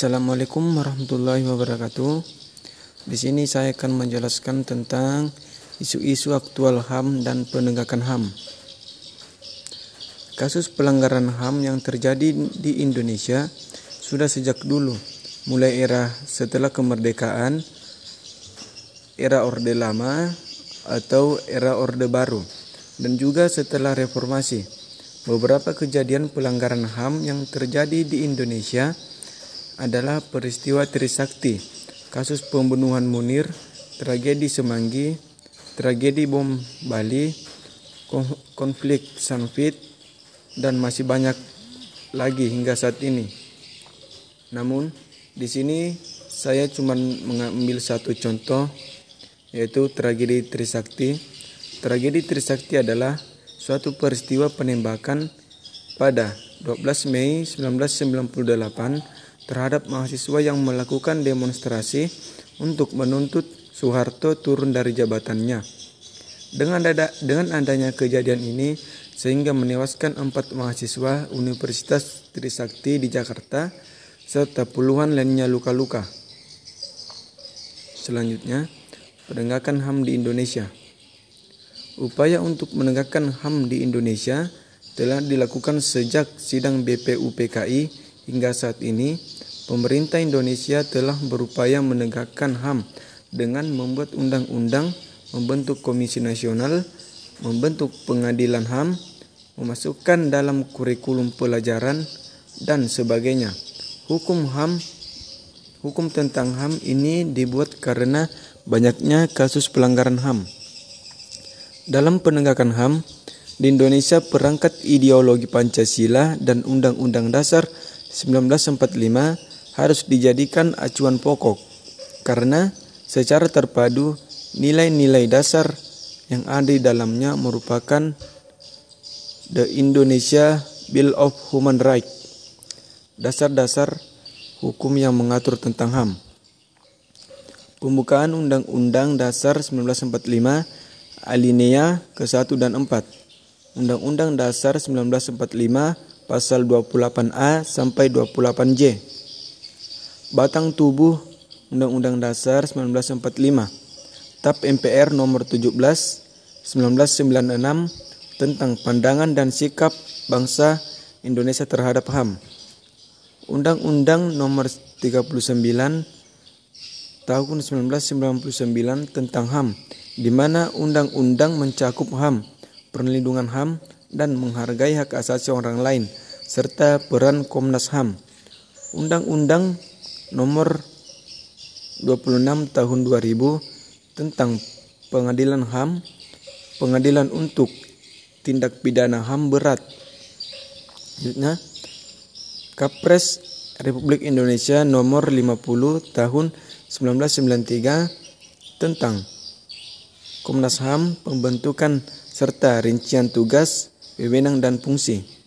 Assalamualaikum warahmatullahi wabarakatuh. Di sini saya akan menjelaskan tentang isu-isu aktual HAM dan penegakan HAM. Kasus pelanggaran HAM yang terjadi di Indonesia sudah sejak dulu, mulai era setelah kemerdekaan, era Orde Lama atau era Orde Baru, dan juga setelah reformasi. Beberapa kejadian pelanggaran HAM yang terjadi di Indonesia adalah peristiwa Trisakti, kasus pembunuhan Munir, tragedi Semanggi, tragedi bom Bali, konflik Sanfit, dan masih banyak lagi hingga saat ini. Namun, di sini saya cuma mengambil satu contoh, yaitu tragedi Trisakti. Tragedi Trisakti adalah suatu peristiwa penembakan pada 12 Mei 1998 terhadap mahasiswa yang melakukan demonstrasi untuk menuntut Soeharto turun dari jabatannya. Dengan, dada, dengan adanya kejadian ini, sehingga menewaskan empat mahasiswa Universitas Trisakti di Jakarta, serta puluhan lainnya luka-luka. Selanjutnya, penegakan HAM di Indonesia. Upaya untuk menegakkan HAM di Indonesia telah dilakukan sejak sidang BPUPKI hingga saat ini pemerintah Indonesia telah berupaya menegakkan HAM dengan membuat undang-undang, membentuk komisi nasional, membentuk pengadilan HAM, memasukkan dalam kurikulum pelajaran, dan sebagainya. Hukum HAM Hukum tentang HAM ini dibuat karena banyaknya kasus pelanggaran HAM. Dalam penegakan HAM, di Indonesia perangkat ideologi Pancasila dan Undang-Undang Dasar 1945 harus dijadikan acuan pokok karena secara terpadu nilai-nilai dasar yang ada di dalamnya merupakan The Indonesia Bill of Human Rights, dasar-dasar hukum yang mengatur tentang HAM. Pembukaan Undang-Undang Dasar 1945 alinea ke-1 dan 4. Undang-Undang Dasar 1945 pasal 28A sampai 28J Batang Tubuh Undang-Undang Dasar 1945 TAP MPR nomor 17 1996 tentang pandangan dan sikap bangsa Indonesia terhadap HAM. Undang-Undang nomor 39 tahun 1999 tentang HAM di mana undang-undang mencakup HAM, perlindungan HAM dan menghargai hak asasi orang lain serta peran Komnas HAM. Undang-undang nomor 26 tahun 2000 tentang pengadilan HAM, pengadilan untuk tindak pidana HAM berat. Selanjutnya, Kapres Republik Indonesia nomor 50 tahun 1993 tentang Komnas HAM, pembentukan serta rincian tugas, wewenang dan fungsi.